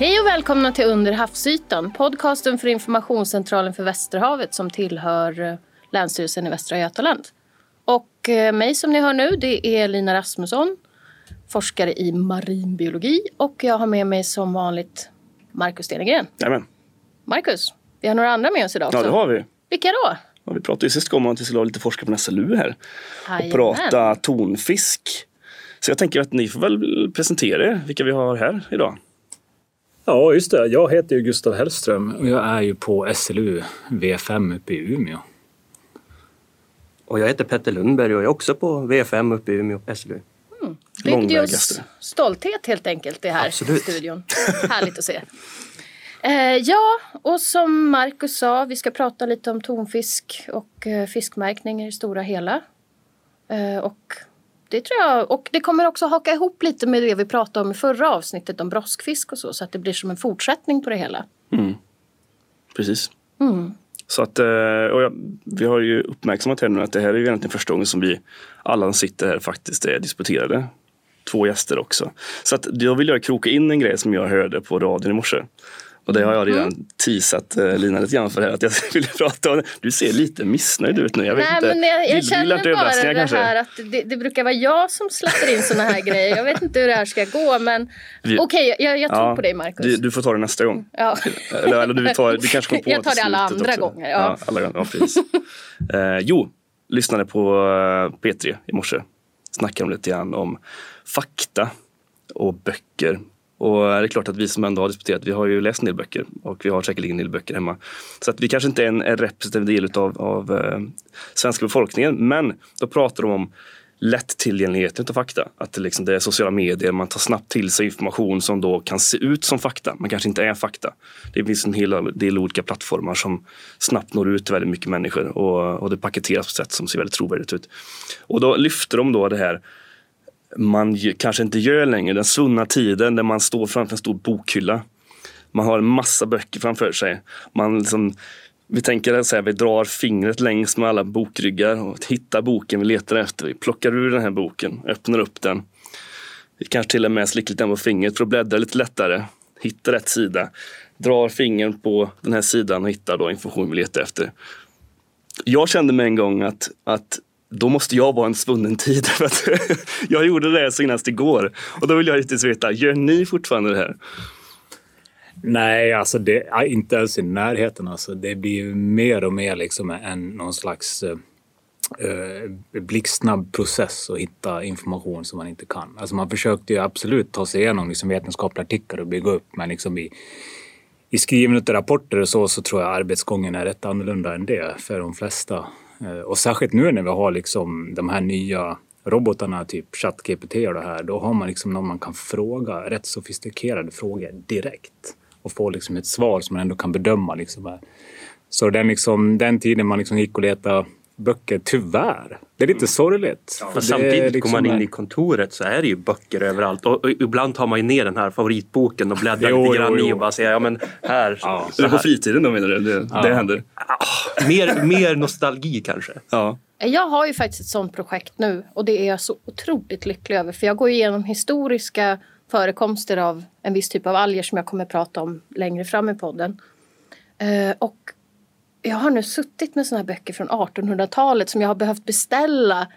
Hej och välkomna till Under havsytan, podcasten för informationscentralen för Västerhavet som tillhör eh, Länsstyrelsen i Västra Götaland. Och eh, mig som ni hör nu, det är Lina Rasmusson, forskare i marinbiologi och jag har med mig som vanligt Marcus Stenegren. Jajamän. Marcus, vi har några andra med oss idag också. Ja, det har vi. Vilka då? Ja, vi pratade ju sist om att vi skulle ha lite forskare från SLU här och Jajamän. prata tonfisk. Så jag tänker att ni får väl presentera er, vilka vi har här idag. Ja, just det. Jag heter ju Gustav Hellström och jag är ju på SLU V5 uppe i Umeå. Och jag heter Petter Lundberg och jag är också på V5 uppe i Umeå SLU. Oss Långvägaste. stolthet helt enkelt det här Absolut. i studion. Härligt att se. Eh, ja, och som Marcus sa, vi ska prata lite om tonfisk och eh, fiskmärkning i det stora hela. Eh, och det tror jag, och det kommer också haka ihop lite med det vi pratade om i förra avsnittet om broskfisk och så, så att det blir som en fortsättning på det hela. Precis. Mm. Så att, eh, och jag, vi har ju uppmärksammat här nu att det här är ju egentligen första gången som vi alla som sitter här faktiskt är disputerade. Två gäster också. Så att jag vill jag kroka in en grej som jag hörde på radion i morse. Och det har jag redan Mm. teasat eh, Lina lite grann för här, att jag ville prata om. Du ser lite missnöjd ut nu. Jag vet Nej, inte. men jag, jag Vill- känner vill bara det kanske? här att det, det brukar vara jag som släpper in såna här grejer. Jag vet inte hur det här ska gå, men okej, jag, jag tror Ja, på dig Marcus. Du, du får ta det nästa gång. Ja. Eller, eller du, tar, du kanske kommer på Jag tar det alla andra också. gånger, ja. alla gånger. Ja, precis. eh, jo, lyssnade på eh, P3 i morse. Snackade lite grann om fakta och böcker. Och det är klart att vi som ändå har disputerat, vi har ju läst en del böcker och vi har säkerligen en del böcker hemma. Så att vi kanske inte är en, en representativ del utav av eh, svenska befolkningen. Men då pratar de om lättillgängligheten av fakta. Att det, liksom, det är sociala medier, man tar snabbt till sig information som då kan se ut som fakta, men kanske inte är fakta. Det finns en hel del olika plattformar som snabbt når ut till väldigt mycket människor och, och det paketeras på ett sätt som ser väldigt trovärdigt ut. Och då lyfter de då det här man kanske inte gör längre, den svunna tiden där man står framför en stor bokhylla. Man har en massa böcker framför sig. Man liksom, vi tänker så här, vi drar fingret längs med alla bokryggar och hittar boken vi letar efter. Vi plockar ur den här boken, öppnar upp den. Vi kanske till och med slickar lite på fingret för att bläddra lite lättare. Hittar rätt sida. Drar fingret på den här sidan och hittar då information vi letar efter. Jag kände med en gång att, att då måste jag vara en svunnen tid. För att jag gjorde det senast igår. Och då vill jag givetvis veta, gör ni fortfarande det här? Nej, alltså det, inte ens i närheten. Alltså. Det blir mer och mer liksom en någon slags eh, eh, blixtsnabb process att hitta information som man inte kan. Alltså man försökte ju absolut ta sig igenom liksom vetenskapliga artiklar och bygga upp, men liksom i, i skrivandet av rapporter och så, så tror jag arbetsgången är rätt annorlunda än det för de flesta. Eh, och särskilt nu när vi har liksom de här nya robotarna, typ ChatGPT och det här, då har man liksom någon man kan fråga rätt sofistikerade frågor direkt och få liksom ett svar som man ändå kan bedöma. Liksom. Så den, liksom, den tiden man liksom gick och letade böcker, tyvärr, det är lite sorgligt. För Det är samtidigt liksom går man in i kontoret så är det ju böcker överallt. Och, och ibland tar man ju ner den här favoritboken och bläddrar Jo, lite grann jo, i jo. och bara säger ja men här. Ja. så Eller på här. fritiden då menar du? Det, det händer? Ah, mer, mer nostalgi kanske. Ja. Jag har ju faktiskt ett sånt projekt nu och det är jag så otroligt lycklig över. För jag går igenom historiska förekomster av en viss typ av alger som jag kommer att prata om längre fram i podden. Eh, och jag har nu suttit med såna här böcker från 1800-talet som jag har behövt beställa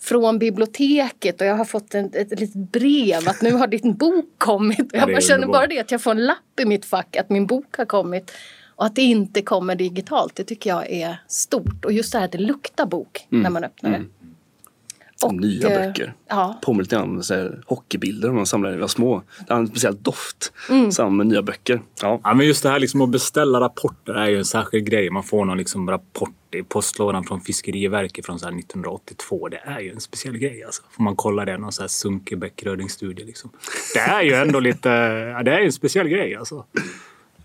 från biblioteket och jag har fått en, ett litet brev att nu har din bok kommit. Och Ja, jag bara känner bara det att jag får en lapp i mitt fack att min bok har kommit. Och att det inte kommer digitalt, det tycker jag är stort. Och just det här att det luktar bok när man öppnar det. Och, Nya eh, böcker. Ja, Påminner lite grann om så här hockeybilder om man samlar när vi var små. Det har en speciell doft. Mm. Samma med nya böcker. Ja. Ja, men just det här liksom att beställa rapporter är ju en särskild grej. Man får någon liksom rapport i postlådan från Fiskeriverket från så här 1982. Det är ju en speciell grej. Alltså. Får man kolla det, någon så här sunkig bäckrödingstudie. Liksom. Det är ju ändå lite... Ja, det är ju en speciell grej alltså.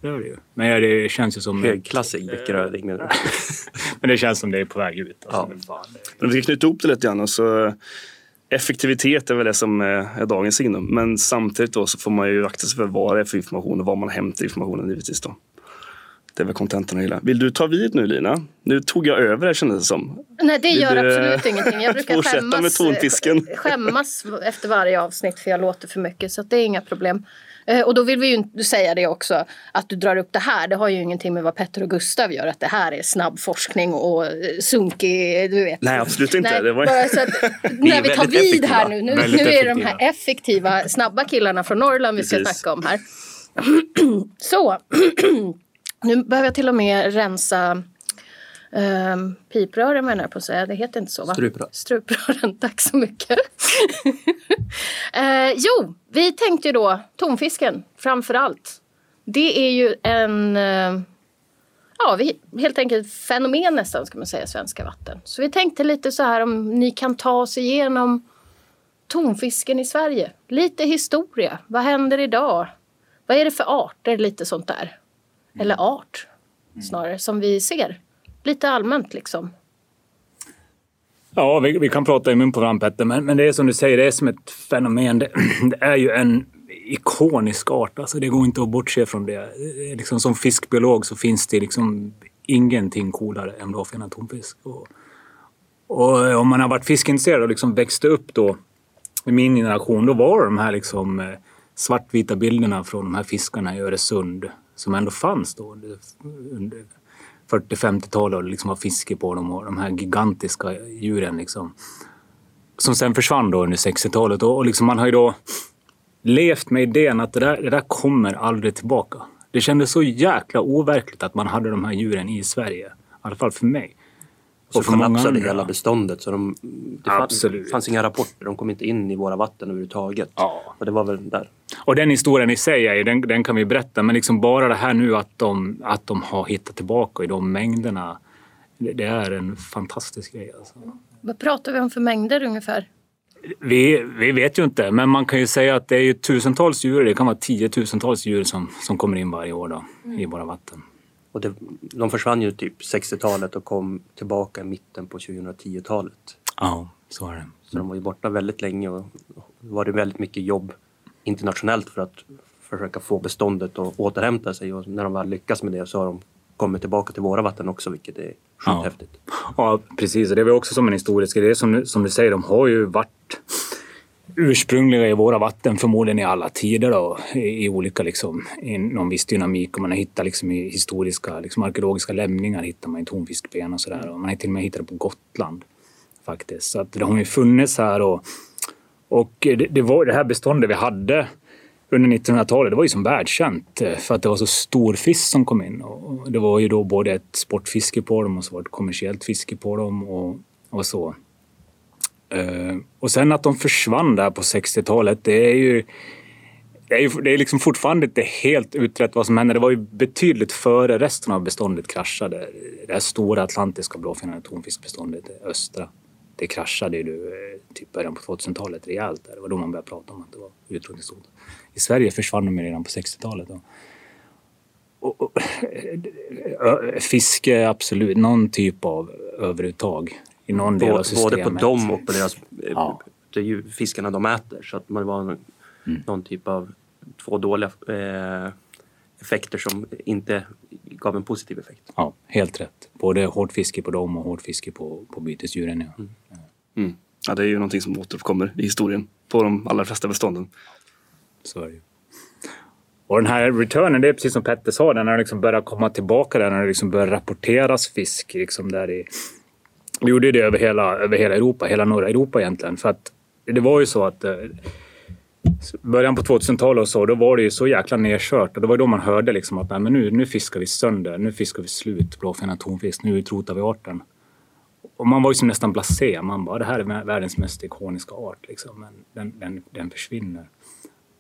Det är det ju. Men ja, det känns ju som... Högklassig bäckröding menar du? Men det känns som det är på väg ut. Alltså. Ja. Men det- Men vi ska knyta ihop det lite grann. Och så, effektivitet är väl det som är, dagens signum. Men samtidigt då så får man ju akta sig för vad det är för information och var man hämtar informationen givetvis. Då. Det är väl kontentan hela. Vill du ta vid nu Lina? Nu tog jag över här kändes det som. Nej, det Vill gör du, absolut ingenting. Jag brukar fortsätta skämmas, med tonfisken? skämmas efter varje avsnitt för jag låter för mycket. Så att det är inga problem. Eh, Och då vill vi ju säga det också, att du drar upp det här. Det har ju ingenting med vad Petter och Gustav gör, att det här är snabb forskning och sunkig, du vet. Nej absolut inte. Nej, det var... bara så att, när vi tar vid effektiva. här nu, nu, nu är det de här effektiva, snabba killarna från Norrland vi ska Precis. snacka om här. Så, nu behöver jag till och med rensa um, piprören menar jag på att säga, det heter inte så va? Struprör. Struprören, tack så mycket. eh, jo, vi tänkte ju då tonfisken framför allt. Det är ju en, eh, ja, vi, helt enkelt fenomen nästan ska man säga, i svenska vatten. Så vi tänkte lite så här om ni kan ta oss igenom tonfisken i Sverige. Lite historia, vad händer idag? Vad är det för arter, lite sånt där? Eller art snarare, som vi ser. Lite allmänt liksom. Ja, vi, vi kan prata i mun på varandra Petter, men, men det är som du säger, det är som ett fenomen. Det, det är ju en ikonisk art, alltså det går inte att bortse från det. Eh, liksom, som fiskbiolog så finns det liksom ingenting coolare än blåfenad tonfisk. Och, och eh, om man har varit fiskintresserad och liksom växte upp då i min generation, då var det de här liksom eh, svartvita bilderna från de här fiskarna i Öresund som ändå fanns då under, under 40-50-talet och liksom var fiske på dem och de här gigantiska djuren liksom. Som sen försvann då under 60-talet och, och liksom man har ju då levt med idén att det där, det där kommer aldrig tillbaka. Det kändes så jäkla overkligt att man hade de här djuren i Sverige. I alla fall för mig. Så Och många kollapsade andra. hela beståndet. Så de, det fanns, Absolut. fanns inga rapporter. De kom inte in i våra vatten överhuvudtaget. Ja. Och det var väl där. Och den historien i sig, är den, den kan vi berätta. Men liksom bara det här nu att de, att de har hittat tillbaka i de mängderna. Det, det är en fantastisk grej. Alltså. Vad pratar vi om för mängder ungefär? Vi, vi vet ju inte, men man kan ju säga att det är ju tusentals djur. Det kan vara tiotusentals djur som, som kommer in varje år då, i våra vatten. Och det, de försvann ju typ 60-talet och kom tillbaka i mitten på 2010-talet. Ja, så är det. Så de var ju borta väldigt länge och var det väldigt mycket jobb internationellt för att försöka få beståndet att återhämta sig. Och när de väl lyckas med det så har de kommit tillbaka till våra vatten också, vilket är Ja. sjukt häftigt. Ja, precis. Det är väl också som en historisk grej. Som, som du säger, de har ju varit ursprungliga i våra vatten förmodligen i alla tider då, i, i olika liksom, i någon viss dynamik. Och man har hittat liksom, i historiska liksom, arkeologiska lämningar hittar man ju tonfiskben och sådär. Och man har till och med hittat det på Gotland faktiskt. Så att de har ju funnits här och, och det, det, var, det här beståndet vi hade under 1900-talet, det var ju som världskänt eh, för att det var så stor fisk som kom in. Och det var ju då både ett sportfiske på dem och så var det ett kommersiellt fiske på dem och, och så. Eh, och sen att de försvann där på 60-talet, det är ju det är, ju, det är liksom fortfarande inte helt utrett vad som hände. Det var ju betydligt före resten av beståndet kraschade. Det här stora atlantiska blåfenade tonfiskbeståndet, det östra, det kraschade ju eh, typ början på 2000-talet rejält. Där. Det var då man började prata om att det var utrotningshot. I Sverige försvann de ju redan på 60-talet. Och, och, eh, fiske, absolut. Någon typ av överuttag i någon del av Både systemet. på dem och på deras... Ja. Det är ju fiskarna de äter. Så att man var någon, Mm. någon typ av två dåliga eh, effekter som inte gav en positiv effekt. Ja, helt rätt. Både hårt fiske på dem och hårt fiske på, på bytesdjuren. Ja. Mm. Ja, det är ju någonting som återkommer i historien på de allra flesta bestånden. Så är det ju. Och den här returnen, det är precis som Petter sa, när det liksom börjar komma tillbaka där, när det liksom börjar rapporteras fisk. Liksom där i, vi gjorde det över hela, över hela Europa, hela norra Europa egentligen. För att det var ju så att eh, början på 2000-talet och så, då var det ju så jäkla nedkört. Och det var då man hörde liksom att Nej, men nu, nu fiskar vi sönder, nu fiskar vi slut blåfenad tonfisk, nu utrotar vi arten. Och man var ju som nästan blasé. Man bara, det här är världens mest ikoniska art. Liksom. Men den, den, den försvinner.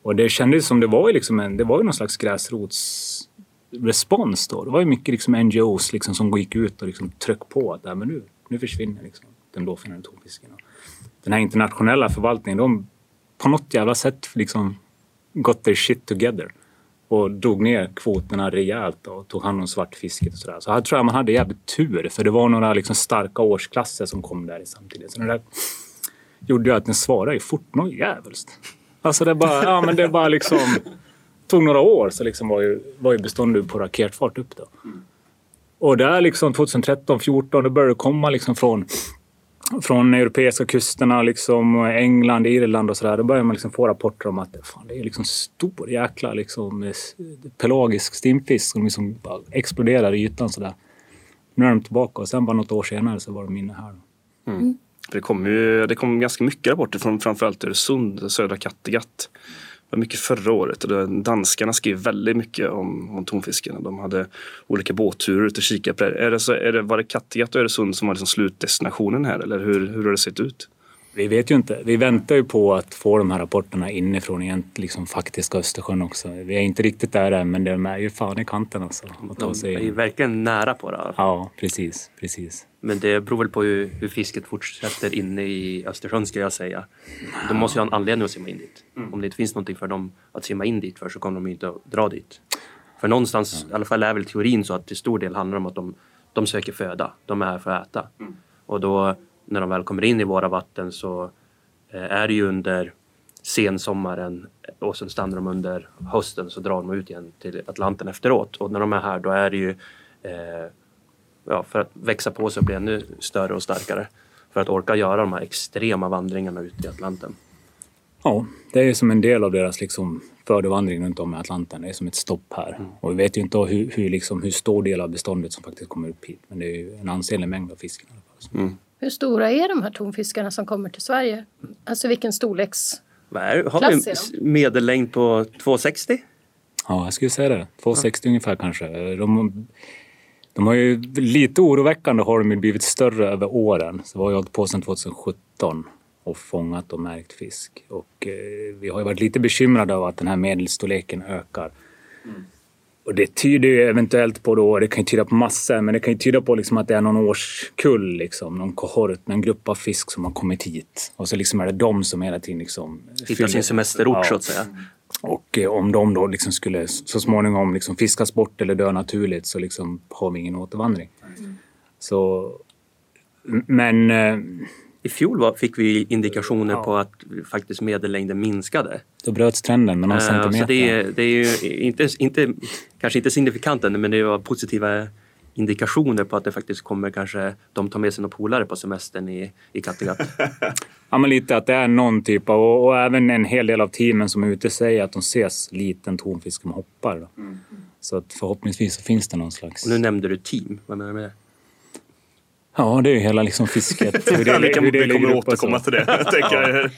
Och det kändes som det var ju liksom en, det var ju någon slags gräsrotsrespons då. Det var ju mycket liksom NGOs liksom som gick ut och liksom tryckte på att Nej, men nu, nu försvinner liksom den blåfenade tonfisken. Den här internationella förvaltningen, de på något jävla sätt liksom got their shit together och drog ner kvoterna rejält och tog hand om svartfisket och sådär. Så här tror jag man hade jävligt tur för det var några liksom starka årsklasser som kom där samtidigt. Så det där gjorde ju att den svarade ju fort något jävligt. Alltså det bara, ja men det bara liksom tog några år så liksom var, ju, var ju beståndet på raketfart upp. Då. Och där liksom 2013, 2014 då började det komma liksom från, från europeiska kusterna, liksom England, Irland och sådär. Då började man liksom få rapporter om att fan, det är liksom stor jäkla liksom, pelagisk stimfisk som liksom exploderar i ytan sådär. Nu är de tillbaka och sen bara något år senare så var de inne här. Mm. Det kom ju det kom ganska mycket rapporter från framförallt Öresund, södra Kattegatt. Det var mycket förra året och danskarna skrev väldigt mycket om, om tonfisken. De hade olika båtturer ut och kikade på det. Är det, så, är det. Var det Kattegatt och Öresund som var liksom slutdestinationen här eller hur, hur har det sett ut? Vi vet ju inte. Vi väntar ju på att få de här rapporterna inifrån egentligen liksom faktiska Östersjön också. Vi är inte riktigt där än, men de är ju fan i kanten alltså. De är ju verkligen nära på det. Ja, precis, precis. Men det beror väl på hur, hur fisket fortsätter inne i Östersjön ska jag säga. De måste ju ha en anledning att simma in dit. Mm. Om det inte finns någonting för dem att simma in dit för så kommer de ju inte att dra dit. För någonstans, mm. i alla fall är väl teorin så att till stor del handlar om att de, de söker föda. De är här för att äta. Mm. Och då när de väl kommer in i våra vatten så eh, är det ju under sensommaren och sen stannar de under hösten så drar de ut igen till Atlanten efteråt. Och när de är här då är det ju eh, ja, för att växa på sig och bli ännu större och starkare. För att orka göra de här extrema vandringarna ut i Atlanten. Ja, det är som en del av deras liksom födovandring runt om i Atlanten. Det är som ett stopp här. Mm. Och vi vet ju inte hur, hur, liksom, hur stor del av beståndet som faktiskt kommer upp hit. Men det är ju en ansenlig mängd av fisk. Mm. Hur stora är de här tonfiskarna som kommer till Sverige? Alltså vilken storleks... Har vi en medellängd på 2,60? Ja, jag skulle säga det. 2,60 ja. ungefär kanske. De, de har ju lite oroväckande har de blivit större över åren. Så har ju hållit på sedan 2017 och fångat och märkt fisk. Och eh, vi har ju varit lite bekymrade över att den här medelstorleken ökar. Mm. Och det tyder ju eventuellt på då, det kan ju tyda på massor, men det kan ju tyda på liksom att det är någon årskull, liksom, någon kohort, en grupp av fisk som har kommit hit. Och så liksom är det de som hela tiden liksom... Hittar sin semesterort ja. så att säga. Och eh, om de då liksom skulle så småningom liksom fiskas bort eller dö naturligt så liksom har vi ingen återvandring. Mm. Så, men eh, i fjol var, fick vi indikationer ja. på att faktiskt medellängden minskade. Då bröts trenden med någon uh, centimeter. Så det, är, det är ju inte, inte, kanske inte signifikant ännu men det var positiva indikationer på att det faktiskt kommer kanske de tar med sig några polare på semestern i, i Kattegatt. ja men lite att det är någon typ av och, och, även en hel del av teamen som är ute säger att de ses liten tonfisk som hoppar. Mm. Så att förhoppningsvis så finns det någon slags... Och nu nämnde du team, vad menar du med det? Ja, det är ju hela liksom fisket. Hur det, hur det vi kommer att återkomma till det. tänker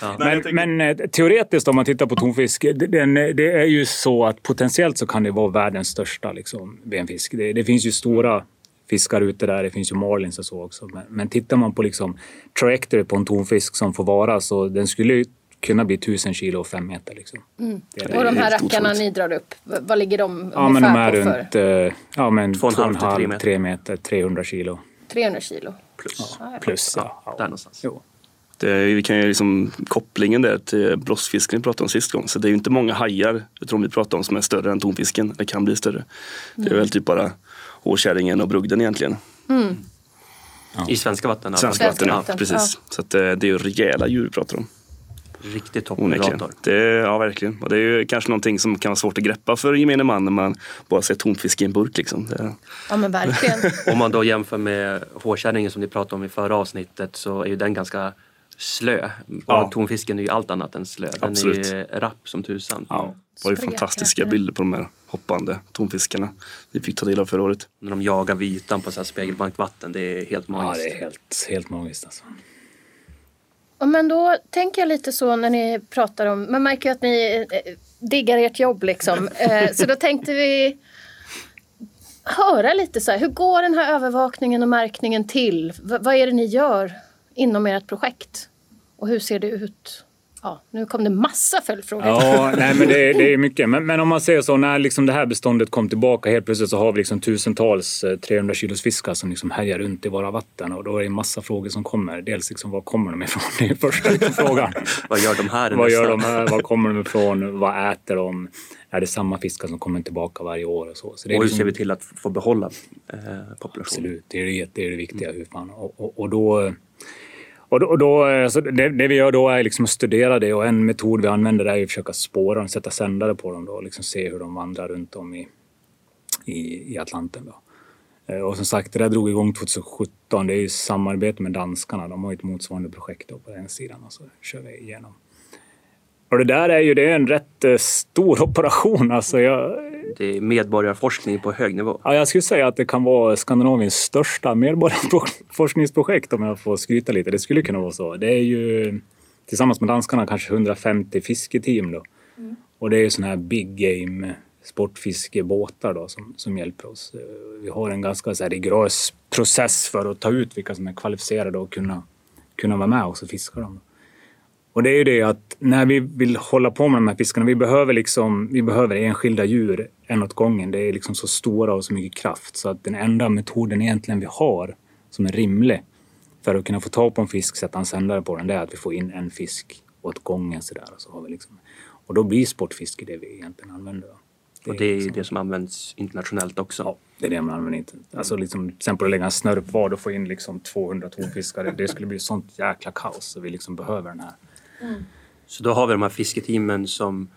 ja. Men, tänker... men, eh, teoretiskt om man tittar på tonfisk, det, det, är ju så att potentiellt så kan det vara världens största liksom, benfisk. Det, det finns ju stora fiskar ute där, det finns ju marlins och så också. Men, men tittar man på liksom trajectory på en tonfisk som får vara så den skulle kunna bli tusen kilo och fem meter. Liksom. Mm. och de här rackarna ni drar upp, vad ligger de ja, men de är runt för? ja, men två och en halv, tre meter, 300 kilo. 300 kilo? Plus. Ja, plus ja. ja. Där någonstans. Jo. Det, vi kan ju liksom kopplingen där till brottsfisken vi pratade om sist gång. Så det är ju inte många hajar, jag tror vi pratar om, som är större än tonfisken. Det kan bli större. Det är mm. väl typ bara hårkärringen och brugden egentligen. Mm. Ja. I svenska vatten? Svenska vatten, ja. Precis. Så att, eh, det är ju rejäla djur vi pratar om. Riktigt toppredator. ja, verkligen. Och det är ju kanske någonting som kan vara svårt att greppa för gemene man när man bara ser tonfisk i en burk. Liksom. Det... Ja, men verkligen. Om man då jämför med hårkärringen som ni pratade om i förra avsnittet så är ju den ganska slö. Ja. Tonfisken är ju allt annat än slö. Den Absolut. är ju rapp som tusan. Ja. Det var ju fantastiska bilder på de här hoppande tonfiskarna vi fick ta del av förra året. När de jagar vitan på så här spegelblankt vatten. Det är helt magiskt. Ja, det är helt, helt magiskt alltså. Men då tänker jag lite så när ni pratar om, man märker ju att ni eh, diggar ert jobb liksom. Eh, så då tänkte vi höra lite så här, hur går den här övervakningen och märkningen till? V vad är det ni gör inom ert projekt? Och hur ser det ut? Ja, nu kom det massa följdfrågor. Ja, nej, men det, är, det är mycket. Men, men, om man säger så, när liksom det här beståndet kom tillbaka helt plötsligt så har vi liksom tusentals 300 eh, kilos fiskar som liksom härjar runt i våra vatten och då är det en massa frågor som kommer. Dels liksom, var kommer de ifrån? Det är första liksom frågan. vad gör de här? vad gör de här? Var kommer de ifrån? Vad äter de? Är det samma fiskar som kommer tillbaka varje år? Och, så. så det är och hur liksom... ser vi till att få behålla eh, populationen? Absolut, det är det, det, är det viktiga. Mm. Hur fan. Och, och, och då och då, och då, eh, det, det, vi gör då är liksom att studera det och en metod vi använder är att försöka spåra dem, sätta sändare på dem då och liksom se hur de vandrar runt om i, i, i Atlanten. Då. Eh, och som sagt, det där drog igång 2017. Det är ju samarbete med danskarna. De har ett motsvarande projekt på den sidan och så kör vi igenom. Och det där är ju det är en rätt eh, stor operation. Alltså jag, det är medborgarforskning på hög nivå. Ja, jag skulle säga att det kan vara Skandinaviens största medborgarforskningsprojekt om jag får skryta lite. Det skulle kunna vara så. Det är ju tillsammans med danskarna kanske 150 fisketeam då. Mm. Och det är sådana här big game sportfiskebåtar då som, som hjälper oss. Eh, vi har en ganska så här rigorös process för att ta ut vilka som är kvalificerade och kunna, kunna vara med och fiska dem. Och det är ju det att när vi vill hålla på med de här fiskarna, vi behöver, liksom, vi behöver enskilda djur en åt gången. Det är liksom så stora och så mycket kraft så att den enda metoden egentligen vi har som är rimlig för att kunna få tag på en fisk, sätta en sändare på den, det är att vi får in en fisk åt gången sådär. Och, så har vi liksom, och då blir sportfiske det vi egentligen använder. Det och det är liksom, det som används internationellt också? Ja, det är det man använder. Inte. Alltså liksom, till exempel att lägga en snörpvad och få in liksom 200 tonfiskare. Det skulle bli sånt jäkla kaos. Så vi liksom behöver den här Mm. Så då har vi de här fisketeamen som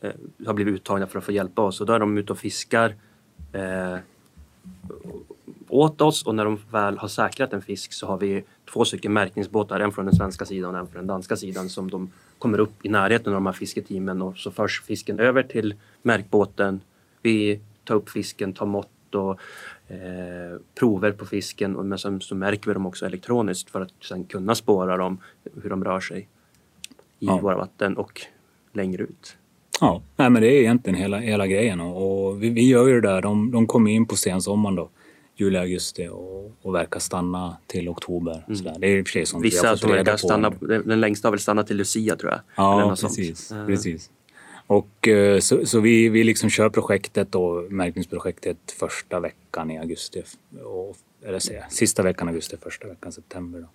eh, har blivit uttagna för att få hjälpa oss. Och då är de ute och fiskar eh, åt oss. Och när de väl har säkrat en fisk så har vi två stycken märkningsbåtar, en från den svenska sidan och en från den danska sidan som de kommer upp i närheten av de här fisketeamen. Och så förs fisken över till märkbåten. Vi tar upp fisken, tar mått och eh, prover på fisken. Och men sen så märker vi dem också elektroniskt för att sen kunna spåra dem, hur de rör sig i ja. våra vatten och längre ut. Ja, nej, men det är egentligen hela, hela grejen och, och vi, vi, gör ju det där. De, de kommer in på sensommaren då, juli, augusti och, och verkar stanna till oktober. Mm. Sådär. Det är i och sånt Vissa som verkar stanna, den längsta har väl stannat till Lucia tror jag. Ja, precis. precis. Och eh, så, så, vi, vi liksom kör projektet och märkningsprojektet första veckan i augusti. Och, eller säga, sista veckan augusti, första veckan september. Då.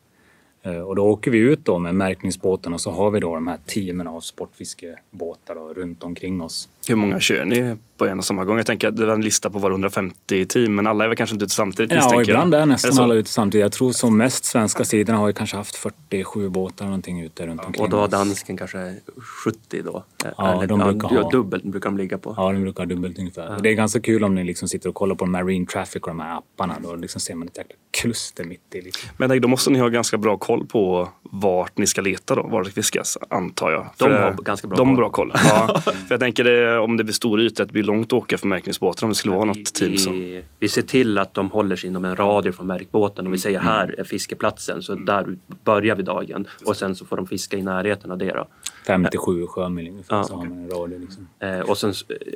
Eh, och då åker vi ut då med märkningsbåten och så har vi då de här teamen av sportfiskebåtar runt omkring oss. Hur många kör ni på en och samma gång? Jag tänker att det var en lista på var 150 team, men alla är väl kanske inte ute samtidigt? Ja, ibland är nästan är alla ute samtidigt. Jag tror som mest svenska sidorna har ju kanske haft 47 båtar någonting ute runt omkring Och då har dansken kanske 70 då? Ja, Eller, de brukar ja, ha. Dubbelt brukar de ligga på. Ja, de brukar ha dubbelt ungefär. Ja. Det är ganska kul om ni liksom sitter och kollar på Marine Traffic och de här apparna. Då liksom ser man ett jäkla kluster mitt i. Liksom. Men då måste ni ha ganska bra koll på vart ni ska leta då, var det fiskas, antar jag. De har ganska bra de koll. Bra koll. Ja. för jag tänker det, om det blir stor yta, det blir långt att åka för märkningsbåtar om det skulle vara något team som... Vi, vi ser till att de håller sig inom en radie från märkbåten. Om vi säger här är fiskeplatsen, så där börjar vi dagen. Och sen så får de fiska i närheten av det då. 57 sjömil ungefär ja. så har man en radie. Liksom. Eh, och sen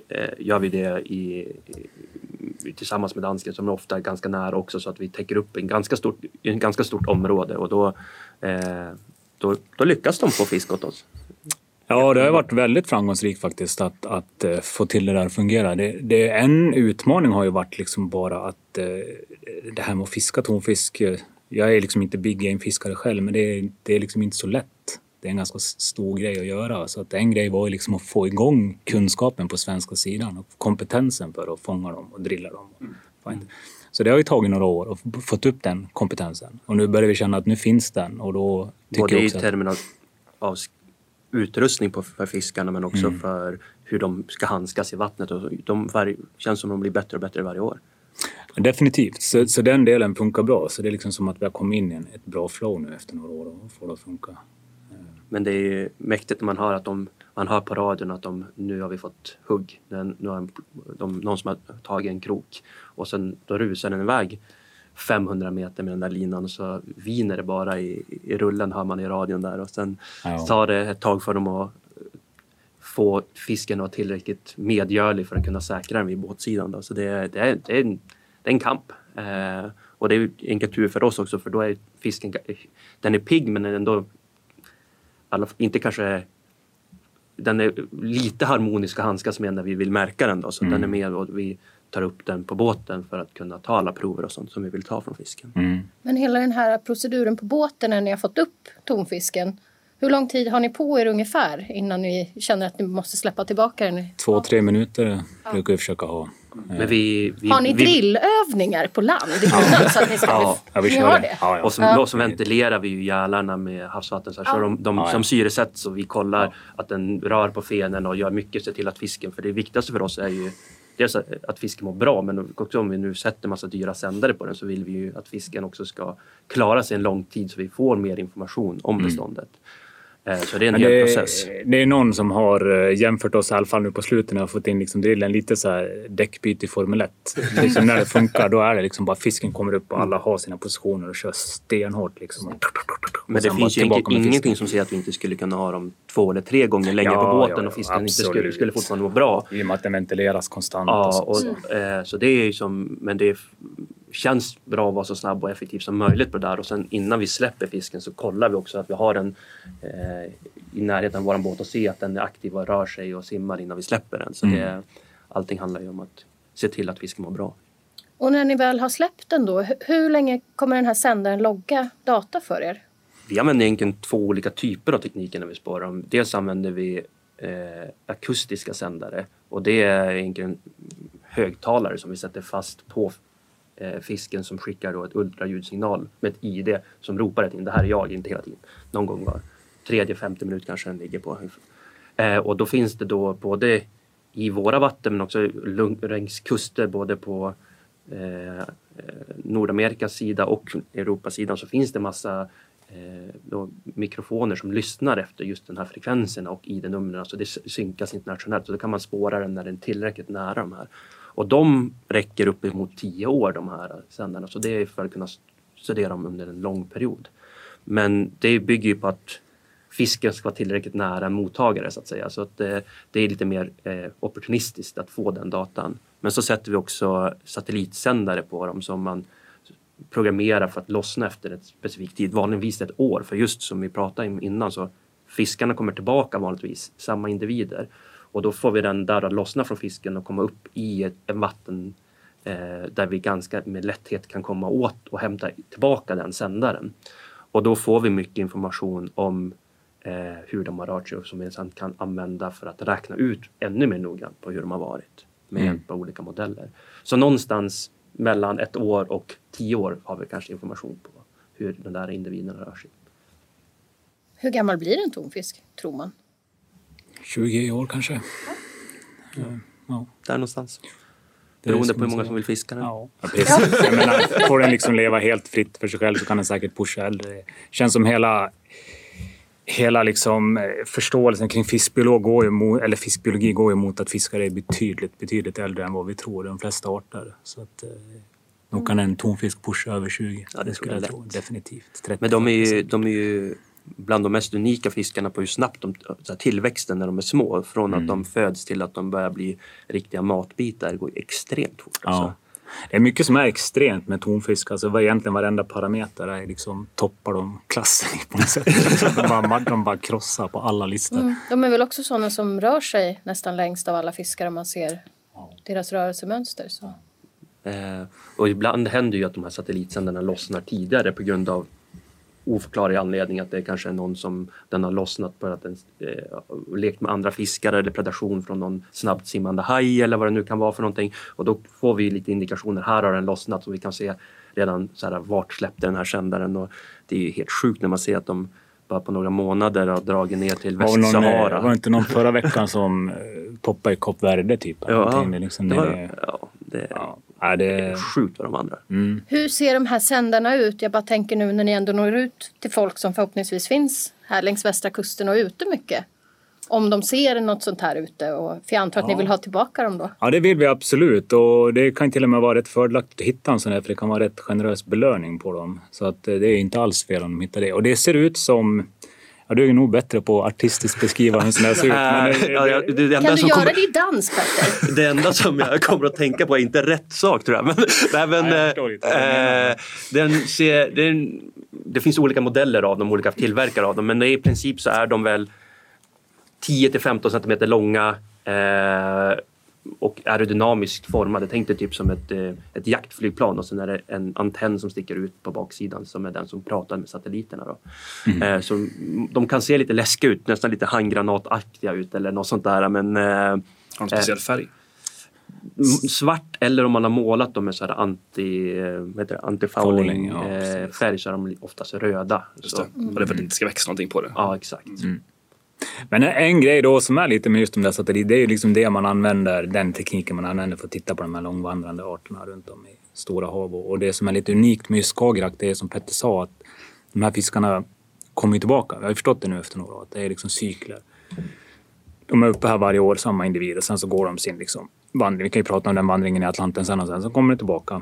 eh, gör vi det i, i, tillsammans med dansken som är ofta ganska nära också så att vi täcker upp en ganska stort, en ganska stort område och då, eh, då, då lyckas de få fisk åt oss. Ja, det har varit väldigt framgångsrikt faktiskt att, att uh, få till det där att fungera. Det, det, en utmaning har ju varit liksom bara att uh, det här med att fiska tonfisk. Jag är liksom inte big game-fiskare själv, men det är, det är liksom inte så lätt. Det är en ganska stor grej att göra. Så att en grej var ju liksom att få igång kunskapen på svenska sidan och kompetensen för att fånga dem och drilla dem. Mm. Så det har ju tagit några år att fått upp den kompetensen. Och nu börjar vi känna att nu finns den. Och då tycker Både i termer av utrustning på, för fiskarna men också mm. för hur de ska handskas i vattnet. Och de var, känns som de blir bättre och bättre varje år. Definitivt, så, så den delen funkar bra. Så det är liksom som att vi har kommit in i ett bra flow nu efter några år och får det att funka. Men det är mäktigt när man hör att de, man hör på radion att de, nu har vi fått hugg. Nu har de, någon som har tagit en krok och sen då rusar den iväg 500 meter med den där linan och så viner det bara i, i rullen hör man i radion där och sen ja. tar det ett tag för dem att få fisken att vara tillräckligt medgörlig för att kunna säkra den vid båtsidan. Då. Så det, är, det, är, det, är en, det är en kamp. Eh, och det är en tur för oss också för då är fisken, den är pigg men den är ändå, inte kanske den är lite harmonisk att handskas med när vi vill märka den. Då, så mm. den är med och vi tar upp den på båten för att kunna ta alla prover och sånt som vi vill ta från fisken. Mm. Men hela den här proceduren på båten när ni har fått upp tonfisken Hur lång tid har ni på er ungefär innan ni känner att ni måste släppa tillbaka den? Två, tre minuter brukar vi försöka ha. Men vi, vi, Har ni vi, drillövningar på land innan? så att ni ska Ja, Ja, vi kör det. det? Ja, ja. Och så, och så ventilerar vi ju gälarna med havsvatten så, här, så de, de, Ja, ja. som syresätts och vi kollar att den rör på fenen och gör mycket se till att fisken, för det viktigaste för oss är ju dels att fisken mår bra men också om vi nu sätter massa dyra sändare på den så vill vi ju att fisken också ska klara sig en lång tid så vi får mer information om beståndet. Eh, Så det är en hel det, process. det är någon som har eh, jämfört oss i alla fall nu på slutet har fått in liksom drillen lite så här däckbyte i Formel 1. Liksom när det funkar då är det liksom bara fisken kommer upp och alla har sina positioner och kör stenhårt. Liksom. Men Och det finns ju fisken. ingenting som säger att vi inte skulle kunna ha dem två eller tre gånger längre Ja, på båten ja, ja, och fisken inte skulle, absolut. skulle fortfarande må bra. I och med att den ventileras konstant. Ja, och så. och, eh, så det är ju som, men det är, känns bra att vara så snabb och effektiv som möjligt på det där och sen innan vi släpper fisken så kollar vi också att vi har den eh, i närheten av vår båt och ser att den är aktiv och rör sig och simmar innan vi släpper den. Så Mm. det, allting handlar ju om att se till att fisken mår bra. Och när ni väl har släppt den då, hu- hur länge kommer den här sändaren logga data för er? Vi använder egentligen två olika typer av tekniker när vi spårar dem. Dels använder vi eh, akustiska sändare och det är egentligen högtalare som vi sätter fast på Eh, fisken som skickar då ett ultraljudsignal med ett ID som ropar ett in. Det här är jag, inte hela tiden. Någon gång var tredje, femte minut kanske den ligger på. Eh, och då finns det då både i våra vatten men också längs kuster både på eh, eh, Nordamerikas sida och Europas sida så finns det massa eh, då, mikrofoner som lyssnar efter just den här frekvensen och ID-numren. Så alltså det synkas internationellt. Så då kan man spåra den när den är tillräckligt nära de här. Och de räcker uppemot tio år de här sändarna. Så det är för att kunna studera dem under en lång period. Men det bygger ju på att fisken ska vara tillräckligt nära en mottagare så att säga. Så att det, det är lite mer eh, opportunistiskt att få den datan. Men så sätter vi också satellitsändare på dem som man programmerar för att lossna efter ett specifikt tid, vanligtvis ett år. För just som vi pratade om innan så fiskarna kommer tillbaka vanligtvis, samma individer. Och då får vi den där att lossna från fisken och komma upp i ett, en vatten eh, där vi ganska med lätthet kan komma åt och hämta tillbaka den sändaren. Och då får vi mycket information om eh, hur de har rört sig och som vi sen kan använda för att räkna ut ännu mer noggrant på hur de har varit med Mm. hjälp av olika modeller. Så någonstans mellan ett år och tio år har vi kanske information på hur den där individen rör sig. Hur gammal blir en tonfisk, tror man? 20 år kanske. Ja. Ja. Där någonstans. Det är Beroende på hur många som vill fiska den. Ja, precis. Jag menar, får den liksom leva helt fritt för sig själv så kan den säkert pusha äldre. känns som hela, hela liksom eh, förståelsen kring fiskbiolog går ju mot, eller fiskbiologi går ju mot att fiskare är betydligt, betydligt äldre än vad vi tror, de flesta arter. Så att, eh, nog kan en tonfisk pusha över 20. Ja, det skulle tror jag jag tro. Definitivt. 30, Men de är, ju, 40. de är ju bland de mest unika fiskarna på hur snabbt de, så här, tillväxten när de är små. Från Mm. att de föds till att de börjar bli riktiga matbitar går extremt fort. Alltså. Ja. Det är mycket som är extremt med tonfisk. Alltså egentligen varenda parameter är liksom toppar de klassen på något sätt. de, bara, de bara krossar på alla listor. Mm. De är väl också sådana som rör sig nästan längst av alla fiskar om man ser deras rörelsemönster. Så. Eh, och ibland händer ju att de här satellitsändarna lossnar tidigare på grund av oförklarlig anledning att det kanske är någon som den har lossnat på att den eh, lekt med andra fiskare eller predation från någon snabbt simmande haj eller vad det nu kan vara för någonting. Och då får vi lite indikationer. Här har den lossnat så vi kan se redan så här, vart släppte den här sändaren. Och det är ju helt sjukt när man ser att de bara på några månader har dragit ner till någon, eh, Västsahara. var det inte någon förra veckan som eh, poppade i Kop Verde typ? Ja, liksom det, var, ja, det, ja. Ja, det är sjukt vad de vandrar. mm. Hur ser de här sändarna ut? Jag bara tänker nu när ni ändå når ut till folk som förhoppningsvis finns här längs västra kusten och ute mycket. Om de ser något sånt här ute. Och, för jag antar att ni Ja. vill ha tillbaka dem då. ja, det vill vi absolut. Och det kan till och med vara rätt fördelaktigt att hitta en sån här för det kan vara rätt generös belöning på dem. Så att eh, det är inte alls fel om de hittar det. Och det ser ut som Ja, du är nog bättre på att artistiskt beskriva hur en sån här ser ut. Men det, Ja, ja, det, det enda Kan du som göra kommer- det i dans Petter? Det enda som jag kommer att tänka på är inte rätt sak tror jag. Men, nej, men, Nej, jag menar. eh, den ser, den, det finns olika modeller av dem, olika tillverkare av dem. Men i princip så är de väl 10 till 15 centimeter långa. Eh, och aerodynamiskt formade. Tänk dig typ som ett, eh, ett jaktflygplan och sen är det en antenn som sticker ut på baksidan som är den som pratar med satelliterna. Då. Mm. Eh, så de kan se lite läskiga ut, nästan lite handgranataktiga ut eller något sånt där. Men, eh, Har de speciell färg? svart eller om man har målat dem med så här anti, det, antifouling Fouling, ja, färg så är de oftast röda. Just Så, det. Och det är för att det inte ska växa någonting på det. ja, exakt. Men en grej då som är lite med just de där satelliterna, det är ju liksom det man använder, den tekniken man använder för att titta på de här långvandrande arterna runt om i stora hav. Och det som är lite unikt med just Skagerrak, det är som Petter sa, att de här fiskarna kommer ju tillbaka. Vi har ju förstått det nu efter några år, att det är liksom cykler. De är uppe här varje år, samma individer, sen så går de sin liksom vandring. Vi kan ju prata om den vandringen i Atlanten sen och sen så kommer de tillbaka.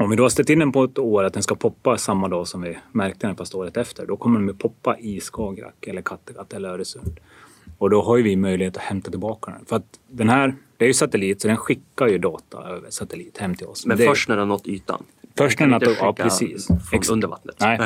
Om vi då har ställt in den på ett år att den ska poppa samma dag som vi märkte den fast året efter, då kommer den att poppa i Skagerrak eller Kattegatt eller Öresund. Och då har ju vi möjlighet att hämta tillbaka den. För att den här, det är ju satellit så den skickar ju data över satellit hem till oss. Men det är, först när den nått ytan. först när den inte har ja, precis. från under vattnet. Nej.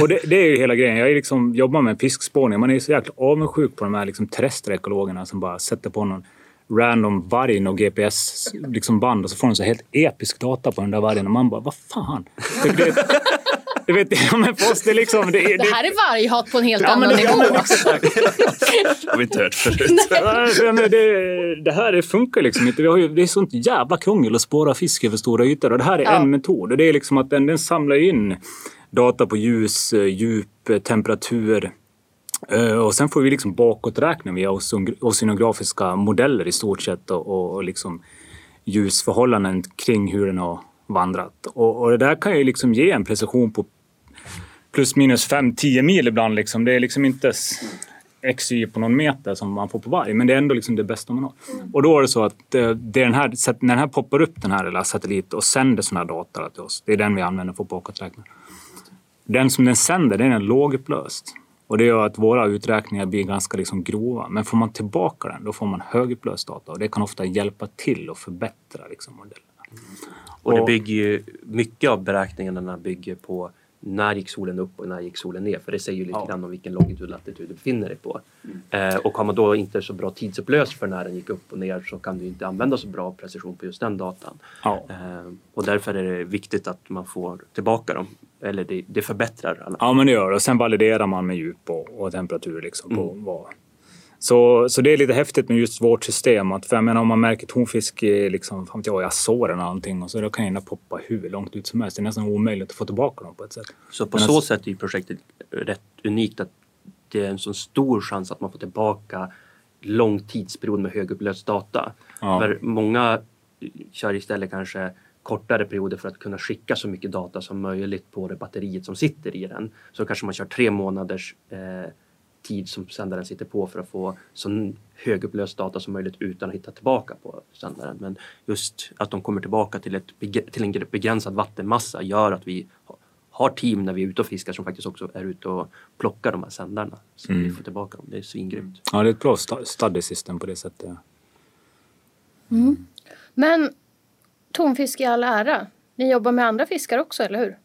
Och det, det är ju hela grejen. Jag liksom, jobbar med fiskspårning. Man är ju så jäkla avundsjuk på de här liksom terrestra ekologerna som bara sätter på någon random varg och GPS-band liksom band och så får de så helt episk data på den där vargen och man bara, vad fan? Det, det, vet, ja, men för oss, det liksom... Det, det, Det här är varghat på en helt Ja, men annan det- nivå. Det har vi inte hört förut. Ja, men det, det här det funkar liksom inte. Vi har ju, det är sånt jävla krångel att spåra fisk över stora ytor. Och det här är Ja. en metod. Och det är liksom att den, den samlar in data på ljus, djup, temperatur. Eh, Och sen får vi liksom bakåträkna via oceanografiska modeller i stort sett och, och, liksom ljusförhållanden kring hur den har vandrat. Och, och det där kan ju liksom ge en precision på plus minus 5-10 mil ibland. Liksom. Det är liksom inte s- XY på någon meter som man får på varg, men det är ändå liksom det bästa man har. Och då är det så att eh, det är den här, när den här poppar upp den här lilla satellit och sänder här data till oss, det är den vi använder för att bakåträkna. Den som den sänder, den är lågupplöst. Och det gör att våra uträkningar blir ganska liksom grova. Men får man tillbaka den, då får man högupplöst data. Och det kan ofta hjälpa till att förbättra liksom, modellerna. Och det bygger ju, mycket av beräkningarna bygger på när gick solen upp och när gick solen ner? För det säger ju lite Ja. grann om vilken longitud och latitud du befinner dig på. Eh, och har man då inte så bra tidsupplöst för när den gick upp och ner så kan du inte använda så bra precision på just den datan. Ja. Eh, och därför är det viktigt att man får tillbaka dem. Eller det, det förbättrar alla. Ja, men det gör det. Och sen validerar man med djup och, och temperatur. Liksom på vad. Så, så det är lite häftigt med just vårt system. Att, för jag menar, om man märker tonfisk liksom, fan jag, i Azoren eller någonting och så då kan den poppa hur långt ut som helst. Det är nästan omöjligt att få tillbaka dem på ett sätt. Så på Men så alltså- sätt är projektet rätt unikt att det är en så stor chans att man får tillbaka lång tidsperiod med högupplöst data. Ja. För många kör istället kanske kortare perioder för att kunna skicka så mycket data som möjligt på det batteriet som sitter i den. Så kanske man kör tre månaders eh, tid som sändaren sitter på för att få så högupplöst data som möjligt utan att hitta tillbaka på sändaren. Men just att de kommer tillbaka till, ett, till en begränsad vattenmassa gör att vi ha- har team när vi är ute och fiskar som faktiskt också är ute och plockar de här sändarna. Så vi får tillbaka dem. Det är svingrymt. Ja, det är ett bra study system på det sättet. Men tonfisk i all ära. Ni jobbar med andra fiskar också, eller hur?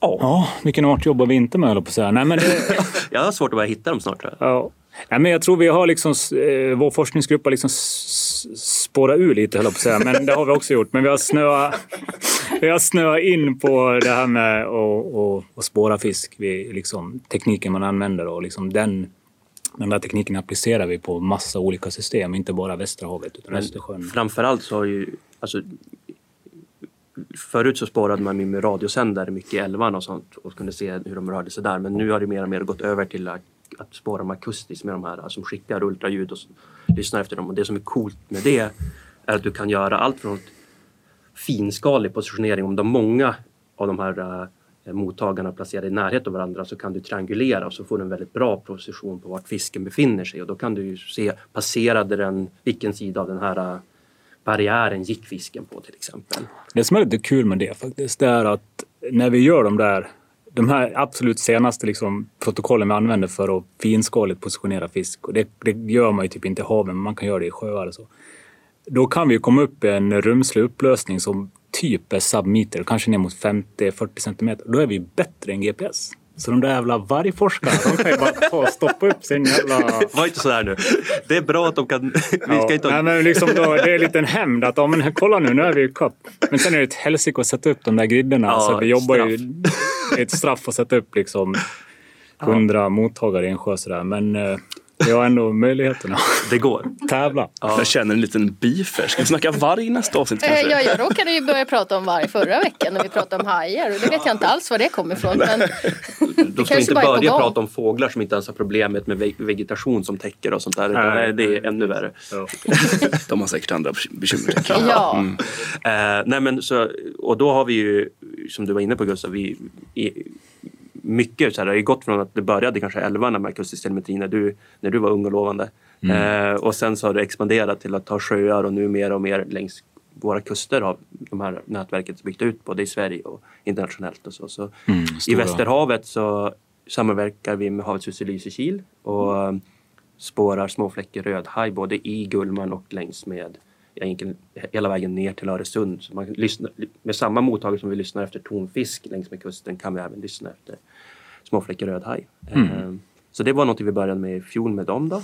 Ja, vilken art jobbar vi inte med höll på att säga. Nej, men det, Jag har svårt att börja hitta dem snart tror jag. Ja. Nej, men jag tror vi har liksom, eh, vår forskningsgrupp har liksom spårat ur lite höll jag på att säga. Men det har vi också gjort. Men vi har snöat, vi har snöat in på det här med att, att, att spåra fisk. Vi, liksom, tekniken man använder och liksom den, den där tekniken applicerar vi på massa olika system. Inte bara Västerhavet utan Men Östersjön. framförallt så har ju, alltså, förut så spårade man ju med radiosändare mycket i älvarna och sånt och kunde se hur de rörde sig där. Men nu har det mer och mer gått över till att, att spåra dem akustiskt med de här som skickar ultraljud och lyssnar efter dem. Och det som är coolt med det är att du kan göra allt från finskalig positionering. Om de många av de här eh, Eh, mottagarna placerade i närhet av varandra så kan du triangulera och så får du en väldigt bra position på vart fisken befinner sig. Och då kan du ju se, passerade den, vilken sida av den här eh, barriären gick fisken på till exempel. Det som är lite kul med det faktiskt, det är att när vi gör de där de här absolut senaste liksom, protokollen vi använder för att finskaligt positionera fisk, och det, det gör man ju typ inte i haven, men man kan göra det i sjöar och så. Då kan vi komma upp i en rumslig upplösning som typ är submeter, kanske ner mot 50-40 centimeter. Då är vi bättre än GPS. Så de där jävla vargforskarna, de kan ju bara ta och stoppa upp sin jävla... Var inte sådär nu. Det är bra att de kan... Vi Ja, ska inte... nej, men liksom då, det är en liten hämnd att ja, men kolla nu, nu är vi i kapp. Men sen är det ett helsike att sätta upp de där gridderna. Ja, så vi jobbar ju... straff. Det är ett straff att sätta upp liksom hundra mottagare i en sjö sådär. Men vi har ändå möjligheterna Det går. tävla. Jag känner en liten beef här. Ska vi snacka varg nästa avsnitt Eh, kanske? Ja, jag råkade ju börja prata om varg förra veckan när vi pratade om hajar och det vet jag inte alls var det kom ifrån. Men Då ska vi inte börja prata om fåglar som inte ens har problemet med ve- vegetation som täcker och sånt där. Nej. nej, det är ännu värre. Ja. De har säkert andra bekymmer. jag. ja, Eh, nej men så, och då har vi ju, som du var inne på Gustav, vi, i, mycket så här, det har ju gått från att det började kanske 11 med kusttelemetri när du, när du var ung och lovande. Eh, och sen så har det expanderat till att ta sjöar och nu mer och mer längs våra kuster har de här nätverket byggt ut både i Sverige och internationellt. Och så. Så Mm, I. Västerhavet så samverkar vi med Havets hus i Lysekil och eh, spårar småfläckig rödhaj både i Gullmarn och längs med egentligen hela vägen ner till Öresund. Så man lyssnar, med samma mottagare som vi lyssnar efter tonfisk längs med kusten kan vi även lyssna efter småfläckig rödhaj. Eh, Så det var något vi började med i fjol med dem då.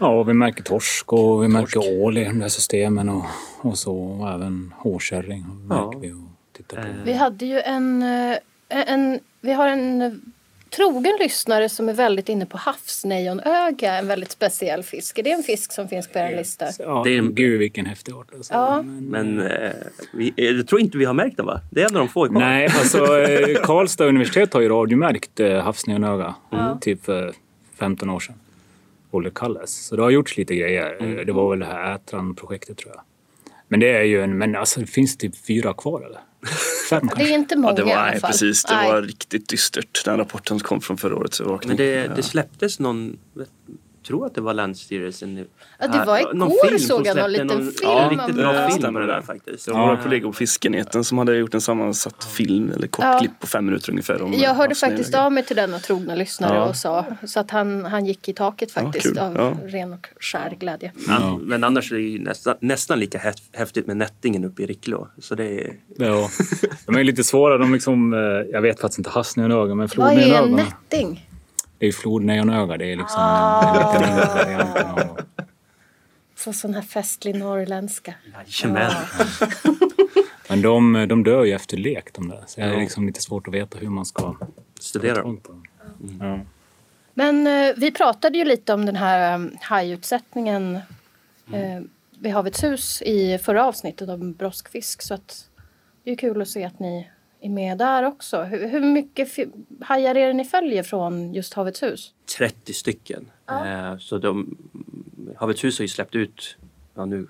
Ja, och vi märker torsk och vi märker ål i de där systemen och, och så. Och även hårkärring Ja. vi och tittar på. Vi hade ju en, eh, en, vi har en eh, trogen lyssnare som är väldigt inne på havsnejonöga, en väldigt speciell fisk. Är det en fisk som finns på er lista? Ja, Det är en- Gud vilken häftig art. Alltså. Ja. Men eh, vi, eh, jag tror inte vi har märkt den va? Det är en av de få kvar. Nej, alltså eh, Karlstad universitet har ju radiomärkt eh, havsneonöga Mm. typ för 15 år sedan. Olle Kalles. Så det har gjorts lite grejer. Mm. Det var väl det här Ätran-projektet tror jag. Men det är ju en, men alltså det finns typ fyra kvar eller? Det är inte många Ja, det var, i alla nej, fall. precis. Det Nej. var riktigt dystert. Den rapporten som kom från förra året. Så vaknade. Men det, det släpptes någon, tror att det var Länsstyrelsen. nu. Ja, det var igår någon film som såg jag någon liten någon, film Ja, riktigt bra Ja, film stämmer på det där faktiskt. Det var våra kollegor på Fiskenheten som hade gjort en sammansatt film eller kort Ja. klipp på fem minuter ungefär. Om Jag hörde faktiskt av mig till denna trogna lyssnare Ja. och sa så att han, han gick i taket faktiskt av Ja. ren och skär glädje. Ja. Men annars är det ju nästan, nästan lika häf- häftigt med nättingen uppe i Ricklå. Så det är, Ja. De är lite svåra. De liksom, eh, jag vet faktiskt inte havsneonöga, men Vad är en nätting? Det är ju flodneonöga. Det är liksom Ah. en, en lite mindre variant av... Så sån här festlig norrländska. jajamän. Men de, de dör ju efter lek de där. Så det är liksom lite svårt att veta hur man ska Studera dem. dem. Ja. Men eh, vi pratade ju lite om den här um, hajutsättningen eh, vid Havets hus i förra avsnittet om broskfisk. Så att det är kul att se att ni är med där också. Hur, hur mycket hajar är det ni följer från just Havets hus? 30 stycken. Eh, så de, Havets hus har ju släppt ut, ja, nu,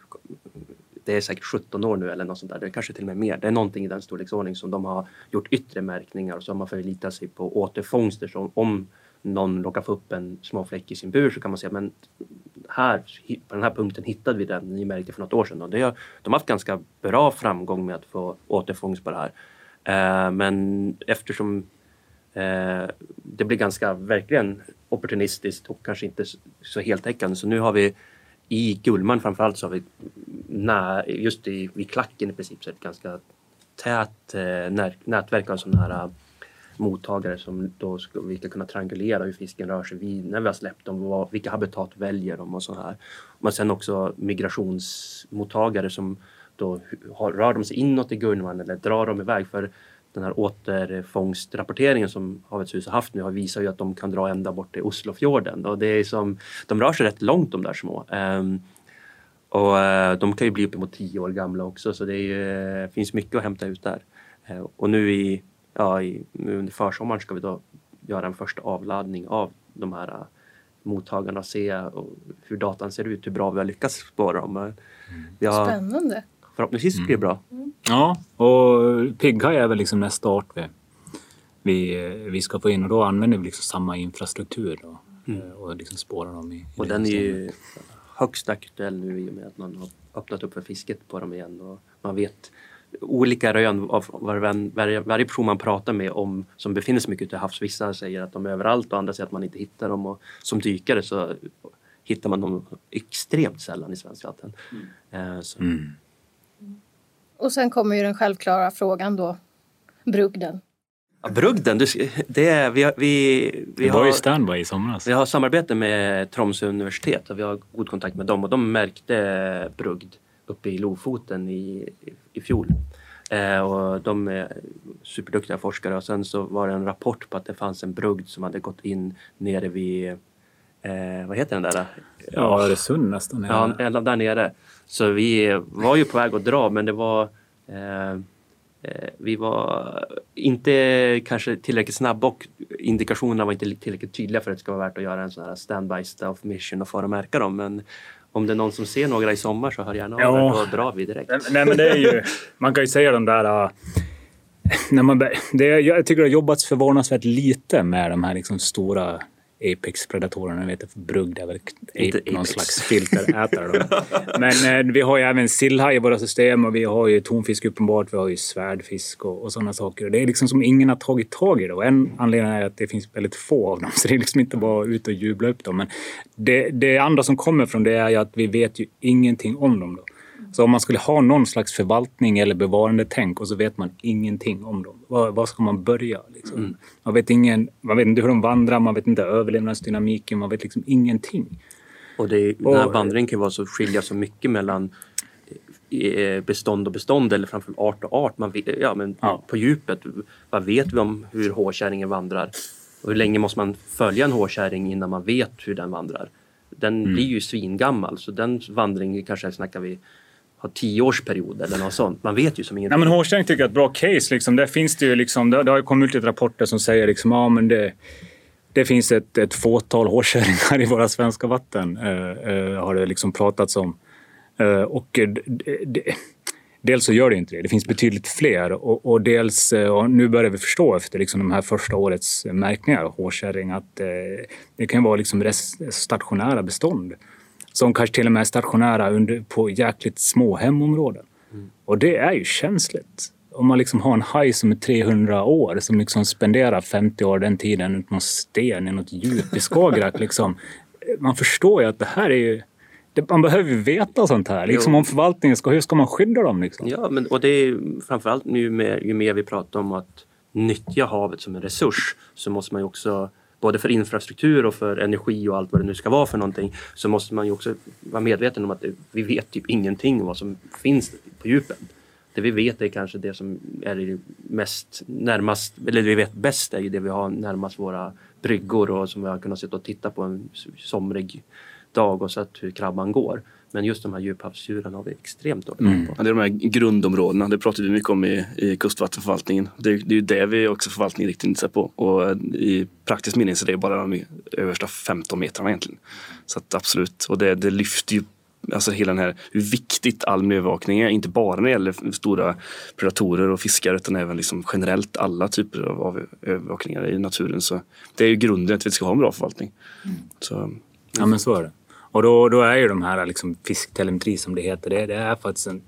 det är säkert 17 år nu eller något sånt där. Det är kanske till och med mer. Det är någonting i den storleksordning som de har gjort yttre märkningar och så har man förlitat sig på återfångster. Så om någon råkar få upp en småfläck i sin bur så kan man säga men här, på den här punkten hittade vi den ni märkte för något år sedan. Och det har, de har haft ganska bra framgång med att få återfångst på det här. Eh, men eftersom Eh, det blir ganska verkligen opportunistiskt och kanske inte så- heltäckande. Så nu har vi i Gullmarn framförallt så har vi nä, just i, vid klacken i princip så ett ganska tät eh, när, nätverk av sådana här eh, mottagare som då ska, vi ska kunna triangulera hur fisken rör sig vid, när vi har släppt dem, vad, vilka habitat väljer de och så här. Men sen också migrationsmottagare som då har, rör de sig inåt i Gullmarn eller drar de iväg. För den här återfångstrapporteringen som Havets hus har haft nu har visat ju att de kan dra ända bort till Oslofjorden. Och det är som, de rör sig rätt långt de där små. Ehm, och eh, de kan ju bli uppemot tio år gamla också så det är ju, eh, finns mycket att hämta ut där. Eh, och nu, i, ja, i, under försommaren ska vi då göra en första avladdning av de här eh, mottagarna och se hur datan ser ut, hur bra vi har lyckats spåra dem. Vi har, Spännande. Förhoppningsvis blir det bra. Ja, och pigghaj är väl liksom nästa art vi, vi, vi ska få in och då använder vi liksom samma infrastruktur då, eh, och liksom spårar dem i, i Mm. Och den är ju högst aktuell nu i och med att man har öppnat upp för fisket på dem igen. Och man vet olika rön av var, varje, varje person man pratar med om som befinner sig mycket ute i havs. Vissa säger att de är överallt och andra säger att man inte hittar dem. Och som dykare så hittar man dem extremt sällan i svenskt vatten. Eh, Så, Och sen kommer ju den självklara frågan då. Brugden. Ja, brugden, du, det, vi, har- vi, vi, Det var har, ju standby i somras. vi har samarbete med Tromsö universitet och vi har god kontakt med dem och de märkte brugd uppe i Lofoten i, i fjol. Eh, och de är superduktiga forskare och sen så var det en rapport på att det fanns en brugd som hade gått in nere vid, eh, vad heter den där? Ja, Öresund nästan. Ja, där nere. Så vi var ju på väg att dra men det var eh, eh, vi var inte kanske tillräckligt snabba och indikationerna var inte tillräckligt tydliga för att det ska vara värt att göra en sån här standby stealth mission och fara och märka dem. Men om det är någon som ser några i sommar så hör gärna av Ja. då drar vi direkt. Nej, men det är ju... Man kan ju säga de där... äh, när man, det, jag tycker det har jobbats förvånansvärt lite med de här liksom stora Apex-predatorerna. Vet brugd är väl ape, någon slags filterätare. Men eh, vi har ju även sillhaj i våra system och vi har ju tonfisk uppenbart. Vi har ju svärdfisk och, och sådana saker. Det är liksom som ingen har tagit tag i det. Och en anledning är att det finns väldigt få av dem. Så det är liksom inte bara ut och jubla upp dem. Men det, det andra som kommer från det är ju att vi vet ju ingenting om dem. Då. Så om man skulle ha någon slags förvaltning eller bevarandetänk och så vet man ingenting om dem. Var, var ska man börja? Liksom? Man, vet ingen, man vet inte hur de vandrar, man vet inte överlevnadsdynamiken, man vet liksom ingenting. Och det, den här vandringen kan ju vara så skilja så mycket mellan eh, bestånd och bestånd eller framför art och art. Man vet, ja, men Ja. På djupet, vad vet vi om hur hårkärringen vandrar? Och hur länge måste man följa en hårkärring innan man vet hur den vandrar? Den Mm. blir ju svingammal så den vandringen kanske snackar vi ha tioårsperiod eller något sånt. Man vet ju som ingenting. Ja, men hårkärring tycker jag är ett bra case. Liksom. Där finns det, ju liksom, det, det har ju kommit ut lite rapporter som säger liksom, ja, men det, det finns ett, ett fåtal hårkärringar i våra svenska vatten. eh, eh, har det liksom pratats om. Eh, och det, det, Dels så gör det inte det. Det finns betydligt fler. Och, och dels, eh, och nu börjar vi förstå efter liksom de här första årets märkningar av hårkärring att eh, det kan vara liksom res- stationära bestånd. Som kanske till och med är stationära under, på jäkligt små hemområden. Och det är ju känsligt. Om man liksom har en haj som är 300 år som liksom spenderar 50 år den tiden ut någon sten i något djup i Skagerrak. liksom. Man förstår ju att det här är ju... det- Man behöver ju veta sånt här. Liksom Jo. om förvaltningen ska... Hur ska man skydda dem? Liksom? Ja, men, och det är framförallt nu med, ju mer vi pratar om att nyttja havet som en resurs så måste man ju också både för infrastruktur och för energi och allt vad det nu ska vara för någonting så måste man ju också vara medveten om att vi vet typ ingenting om vad som finns på djupen. Det vi vet är kanske det som är det mest närmast, eller det vi vet bäst är ju det vi har närmast våra bryggor och som vi har kunnat sitta och titta på en somrig dag och sett hur krabban går. Men just de här djuphavsdjuren har vi extremt dålig koll på. Ja, det är de här grundområdena, det pratar vi mycket om i, i kustvattenförvaltningen. Det, är- det är ju det vi också förvaltningen riktar in sig på. Och eh, i praktisk mening så är det bara de översta 15 metrarna egentligen. Så att absolut, och det, det lyfter ju Alltså hela den här, hur viktigt all miljöövervakning är, inte bara när det gäller stora predatorer och fiskar utan även liksom generellt alla typer av, av övervakningar i naturen. Så det är ju grunden att vi ska ha en bra förvaltning. Så, Ja, men så är det. Och då, då är ju de här liksom fisktelemetri som det heter, det, det är faktiskt en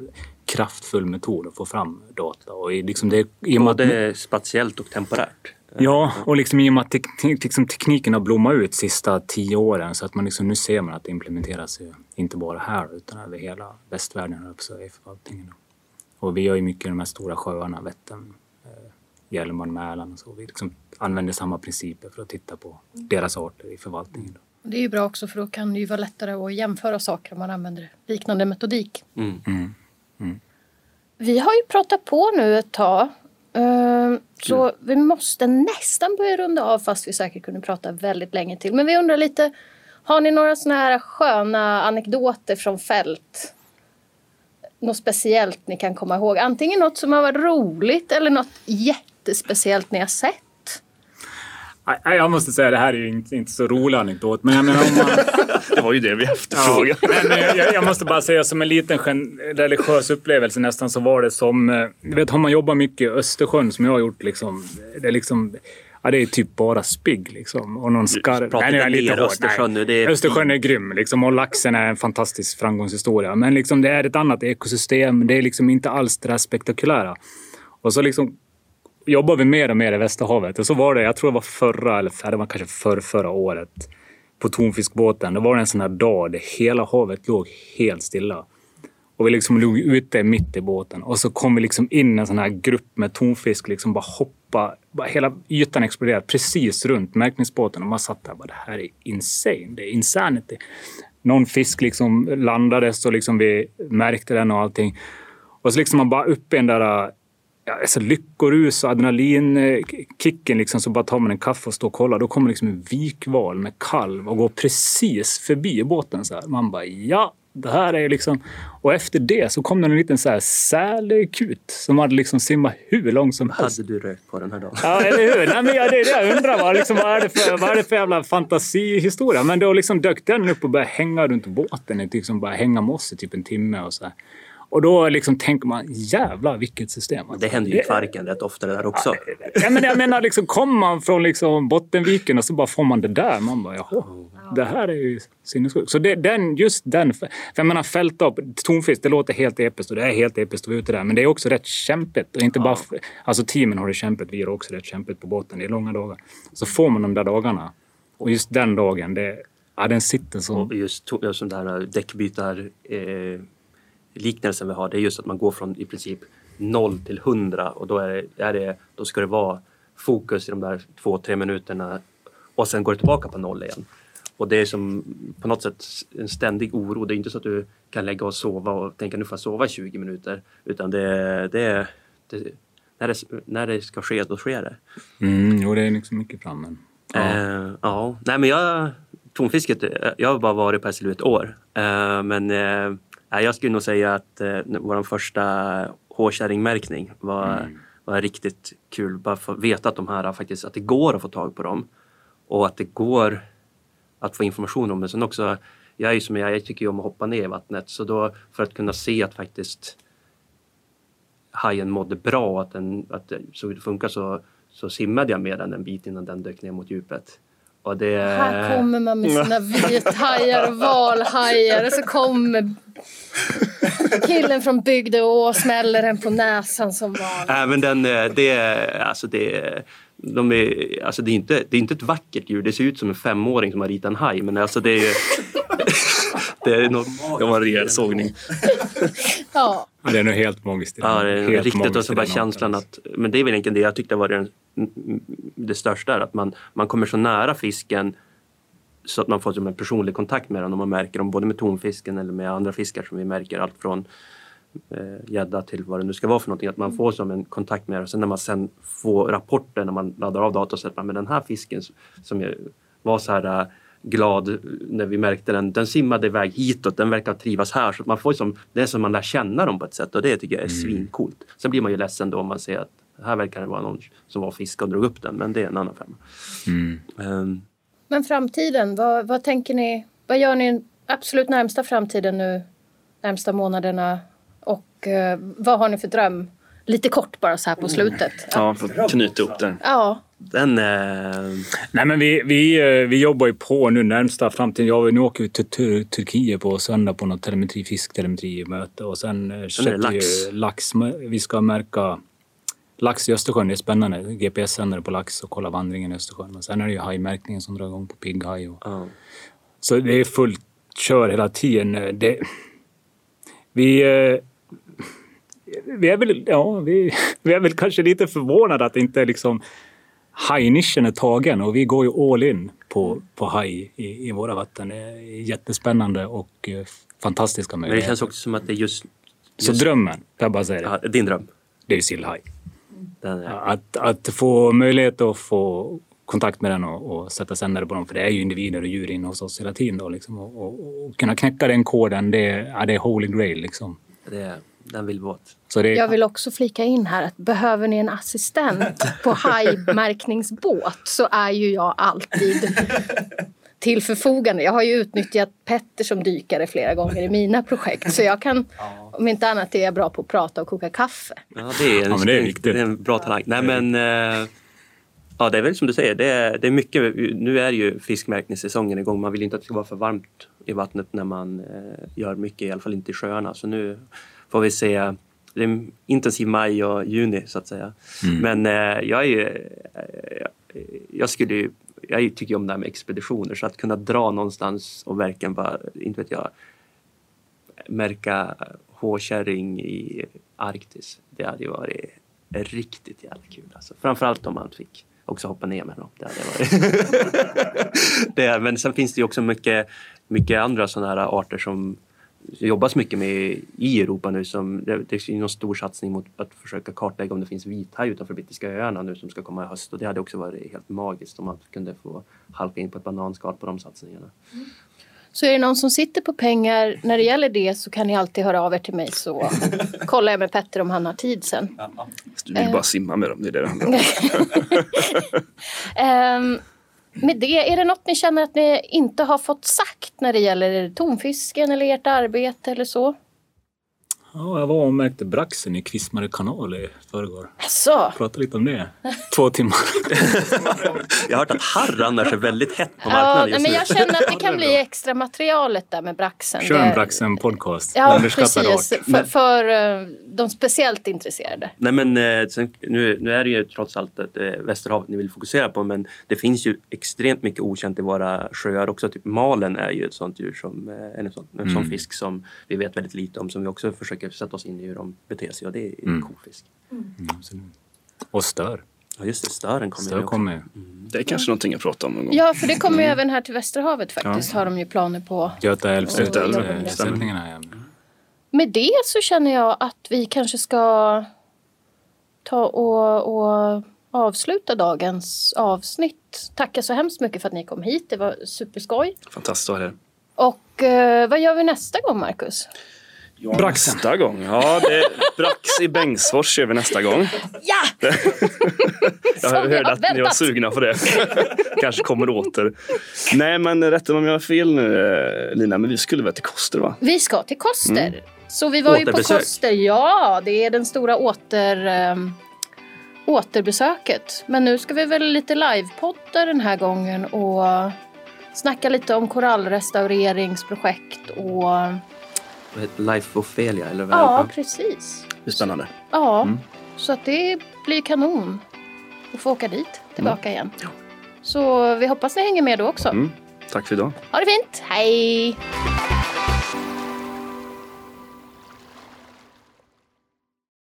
kraftfull metod att få fram data. Och liksom det, i och med att- Både spatiellt och temporärt. Ja, och liksom i och med att te- liksom tekniken har blommat ut sista tio åren så att man liksom, nu ser man att det implementeras inte bara här utan över hela västvärlden säga, i förvaltningen. Och vi gör ju mycket i de här stora sjöarna, Vättern, eh, Hjälmaren, Mälaren och så. Vi liksom använder samma principer för att titta på deras arter i förvaltningen. Det är ju bra också för då kan det ju vara lättare att jämföra saker om man använder liknande metodik. Mm. Vi har ju pratat på nu ett tag. eh, Så vi måste nästan börja runda av fast vi säkert kunde prata väldigt länge till. Men vi undrar lite, har ni några såna här sköna anekdoter från fält? Något speciellt ni kan komma ihåg? Antingen något som har varit roligt eller något jättespeciellt ni har sett? Nej, Jag måste säga, det här är ju inte, inte så rolig anekdot, men jag menar om man... det var ju det vi efterfrågade. Ja, men jag, jag- jag måste bara säga som en liten religiös upplevelse nästan så var det som... eh, Du vet, har man jobbat mycket i Östersjön som jag har gjort liksom... Det är liksom... Ja, det är typ bara spigg liksom. Och någon skarv. prata inte lite ner. Östersjön nu, är Östersjön är grym liksom. Och laxen är en fantastisk framgångshistoria. Men liksom, det är ett annat ekosystem. Det är liksom inte alls det där spektakulära. Och så liksom jobbar vi mer och mer i Västerhavet. Och så var det, jag tror det var förra, eller det var kanske för förra året, på tonfiskbåten. Det var en sån här dag där hela havet låg helt stilla. Och vi liksom låg ute mitt i båten och så kom vi liksom in en sån här grupp med tonfisk, liksom bara hoppa. Bara hela ytan exploderade precis runt märkningsbåten och man satt där och bara, det här är insane. Det är insanity. Någon fisk liksom landades och liksom vi märkte den och allting. Och så liksom man bara upp i den där ja, alltså lyckorus och adrenalinkicken liksom, så bara tar man en kaffe och står och kollar. Då kommer liksom en vikval med kalv och går precis förbi båten så här. Man bara ja, det här är liksom... Och efter det så kom det en liten så här sälkut som hade liksom simmat hur långt som helst. Hade du rökt på den här dagen? Ja, eller hur? Nej, men ja, det är det jag undrar. Vad, liksom, vad, är det för, vad är det för jävla fantasihistoria? Men då liksom dök den upp och började hänga runt båten. Liksom bara hänga med oss i typ en timme och så här. Och då liksom tänker man, jävlar vilket system. Det händer ju i Kvarken rätt ofta det där också. Ja, men jag menar, liksom, kommer man från liksom Bottenviken och så bara får man det där. Man bara, jaha, det här är ju sinnessjukt. Så det, den, just den, för jag menar fälthopp, tonfisk, det låter helt episkt och det är helt episkt att vara ute där. Men det är också rätt kämpigt. Och inte bara, alltså teamen har det kämpigt, vi har också rätt kämpigt på båten. Det är långa dagar. Så får man de där dagarna. Och just den dagen, det, ja, den sitter så. Och just som där däckbytar... Eh, liknelsen vi har det är just att man går från i princip noll till hundra och då, är det, är det, då ska det vara fokus i de där två, tre minuterna och sen går det tillbaka på noll igen. Och det är som på något sätt en ständig oro. Det är inte så att du kan lägga och sova och tänka nu får jag sova i 20 minuter. Utan det, det, det när, det, när det ska ske, då sker det. Mm, jo, det är liksom mycket framme. Ja. Eh, ja. Nej, men jag, tonfisket, jag har bara varit på SLU ett år. Eh, men eh, jag skulle nog säga att eh, vår första hårkärringmärkning var, mm. var riktigt kul. Bara för att veta att, de här, faktiskt, att det går att få tag på dem och att det går att få information om det. Sen också, jag är ju som jag, jag tycker ju om att hoppa ner i vattnet så då för att kunna se att faktiskt hajen mådde bra och att, den, att det, så det funkar så, så simmade jag med den en bit innan den dök ner mot djupet. Och det... Här kommer man med sina vithajar och valhajar och så kommer killen från Bygdeå och smäller den på näsan som vanligt. Den, eh, det, alltså det, de är, alltså det, är inte, det är inte ett vackert djur. Det ser ut som en femåring som har ritat en haj. Men alltså det är det är något, det var en rejäl sågning. ja. Det är nog helt magiskt. Ja, det är helt riktigt. Och så bara känslan att, men det är väl egentligen det jag tyckte var det, det största. Att man, man kommer så nära fisken så att man får som en personlig kontakt med den och man märker dem både med tonfisken eller med andra fiskar som vi märker allt från eh, gädda eh, till vad det nu ska vara för någonting. Att man får som en kontakt med det och sen när man sen får rapporter när man laddar av datorn men den här fisken som var så här eh, glad när vi märkte den. Den simmade iväg hitåt, den verkar trivas här. Så man får som, det är som man lär känna dem på ett sätt och det tycker jag är mm. svincoolt. Sen blir man ju ledsen då om man ser att här verkar det vara någon som var fisk och drog upp den, men det är en annan femma. Mm. Um, men framtiden, vad, vad tänker ni? Vad gör ni absolut närmsta framtiden nu, närmsta månaderna? Och eh, vad har ni för dröm? Lite kort bara så här på slutet. Ja, för att knyta ihop det. Ja. Den, eh... Nej, men vi, vi, eh, vi jobbar ju på nu närmsta framtiden. Ja, nu åker vi till Tur Turkiet på söndag på något telemetri, fisktelemetrimöte och sen eh, köper lax. vi lax. Vi ska märka lax i Östersjön. Det är spännande. GPS-sändare på lax och kolla vandringen i Östersjön. Men sen är det ju hajmärkningen som drar igång på pigghaj. Och... Mm. Så det är fullt kör hela tiden. Det... Vi eh, vi är väl, ja, vi, vi är väl kanske lite förvånade att det inte liksom hajnischen är tagen och vi går ju all in på, på haj i, i våra vatten. Det är jättespännande och eh, fantastiska möjligheter. Men det känns också som att det är just... just... Så drömmen, jag bara säga det. Ja, din dröm? Det är sillhaj. Är... Att, att få möjlighet att få kontakt med den och, och sätta sändare på dem. För det är ju individer och djur inne hos oss hela tiden. Då, liksom. och, och, och, kunna knäcka den koden, det, ja, det är holy grail. Liksom. Det är den vill. Så det... Jag vill också flika in här att behöver ni en assistent på hajmärkningsbåt så är ju jag alltid till förfogande. Jag har ju utnyttjat Petter som dykare flera gånger i mina projekt så jag kan, ja. om inte annat är jag bra på att prata och koka kaffe. Ja, det är, en, ja, det är, viktigt. Det är en bra talang. Nej, men, uh, ja, det är väl som du säger, det är, det är mycket. Nu är ju fiskmärkningssäsongen igång. Man vill inte att det ska vara för varmt i vattnet när man uh, gör mycket, i alla fall inte i sjöarna. Så nu får vi se. Det är intensiv maj och juni så att säga. Mm. Men eh, jag är ju, eh, jag skulle ju, jag tycker om det här med expeditioner så att kunna dra någonstans och verkligen bara, inte vet jag, märka håkärring i Arktis. Det hade ju varit riktigt jävla kul. Alltså. Framförallt om man fick också hoppa ner med dem. Det hade varit det, men sen finns det ju också mycket, mycket andra sådana här arter som jobbas mycket med i Europa nu. Som, det, är någon stor satsning mot att försöka kartlägga om det finns vithaj utanför brittiska öarna nu som ska komma i höst. Och det hade också varit helt magiskt om man kunde få halka in på ett bananskal på de satsningarna. Så är det någon som sitter på pengar när det gäller det så kan ni alltid höra av er till mig så kollar jag med Petter om han har tid sen. Du vill bara simma med dem, det är det det handlar om. Ehm, med det, är det något ni känner att ni inte har fått sagt när det gäller tonfisken eller ert arbete eller så? Ja, jag var och märkte braxen i Kvismare kanal i förrgår. Alltså, Pratade lite om det. Två timmar. Jag har hört att harr annars är väldigt hett på ja, marknaden nej, just men nu. jag känner att det kan bli extra materialet där med braxen. Kör en braxen podcast. Ja, precis. För, för eh, de speciellt intresserade. Nej men eh, sen, nu, nu är det ju trots allt ett, eh, Västerhavet ni vill fokusera på men det finns ju extremt mycket okänt i våra sjöar också. Typ malen är ju ett sånt djur som, en, sån, en sån Mm. fisk som vi vet väldigt lite om som vi också försöker sätta oss in i hur de beter sig och det är Mm. kofisk. Mm, absolut. Och stör. Ja just det, stören kommer Stör kommer ju. Det är kanske någonting att prata om någon gång. Ja, för det kommer ju även här till Västerhavet faktiskt. Har de ju planer på. Göta älvsättningarna. älv, äh, ja. Med det så känner jag att vi kanske ska ta och, och avsluta dagens avsnitt. Tacka så hemskt mycket för att ni kom hit. Det var superskoj. Fantastiskt att ha det. Och eh, vad gör vi nästa gång, Marcus? Ja, Braxen. Nästa gång. Ja, det är Brax i Bengtsfors kör vi nästa gång. Ja! Jag hörde att ni var sugna på det. Kanske kommer åter. Nej, men rätta mig om jag har fel nu, eh, Lina. Men vi skulle väl till Koster, va? Vi ska till Koster. Så vi var ju på. Koster. Ja, det är den stora åter, um, återbesöket. Men nu ska vi väl lite livepodda den här gången och snacka lite om korallrestaureringsprojekt och... Life Ophelia eller vad Ja, precis. Det är spännande. Ja, Mm. så att det blir kanon att få åka dit tillbaka igen. Så vi hoppas ni hänger med då också. Mm. Tack för idag. Ha det fint, hej!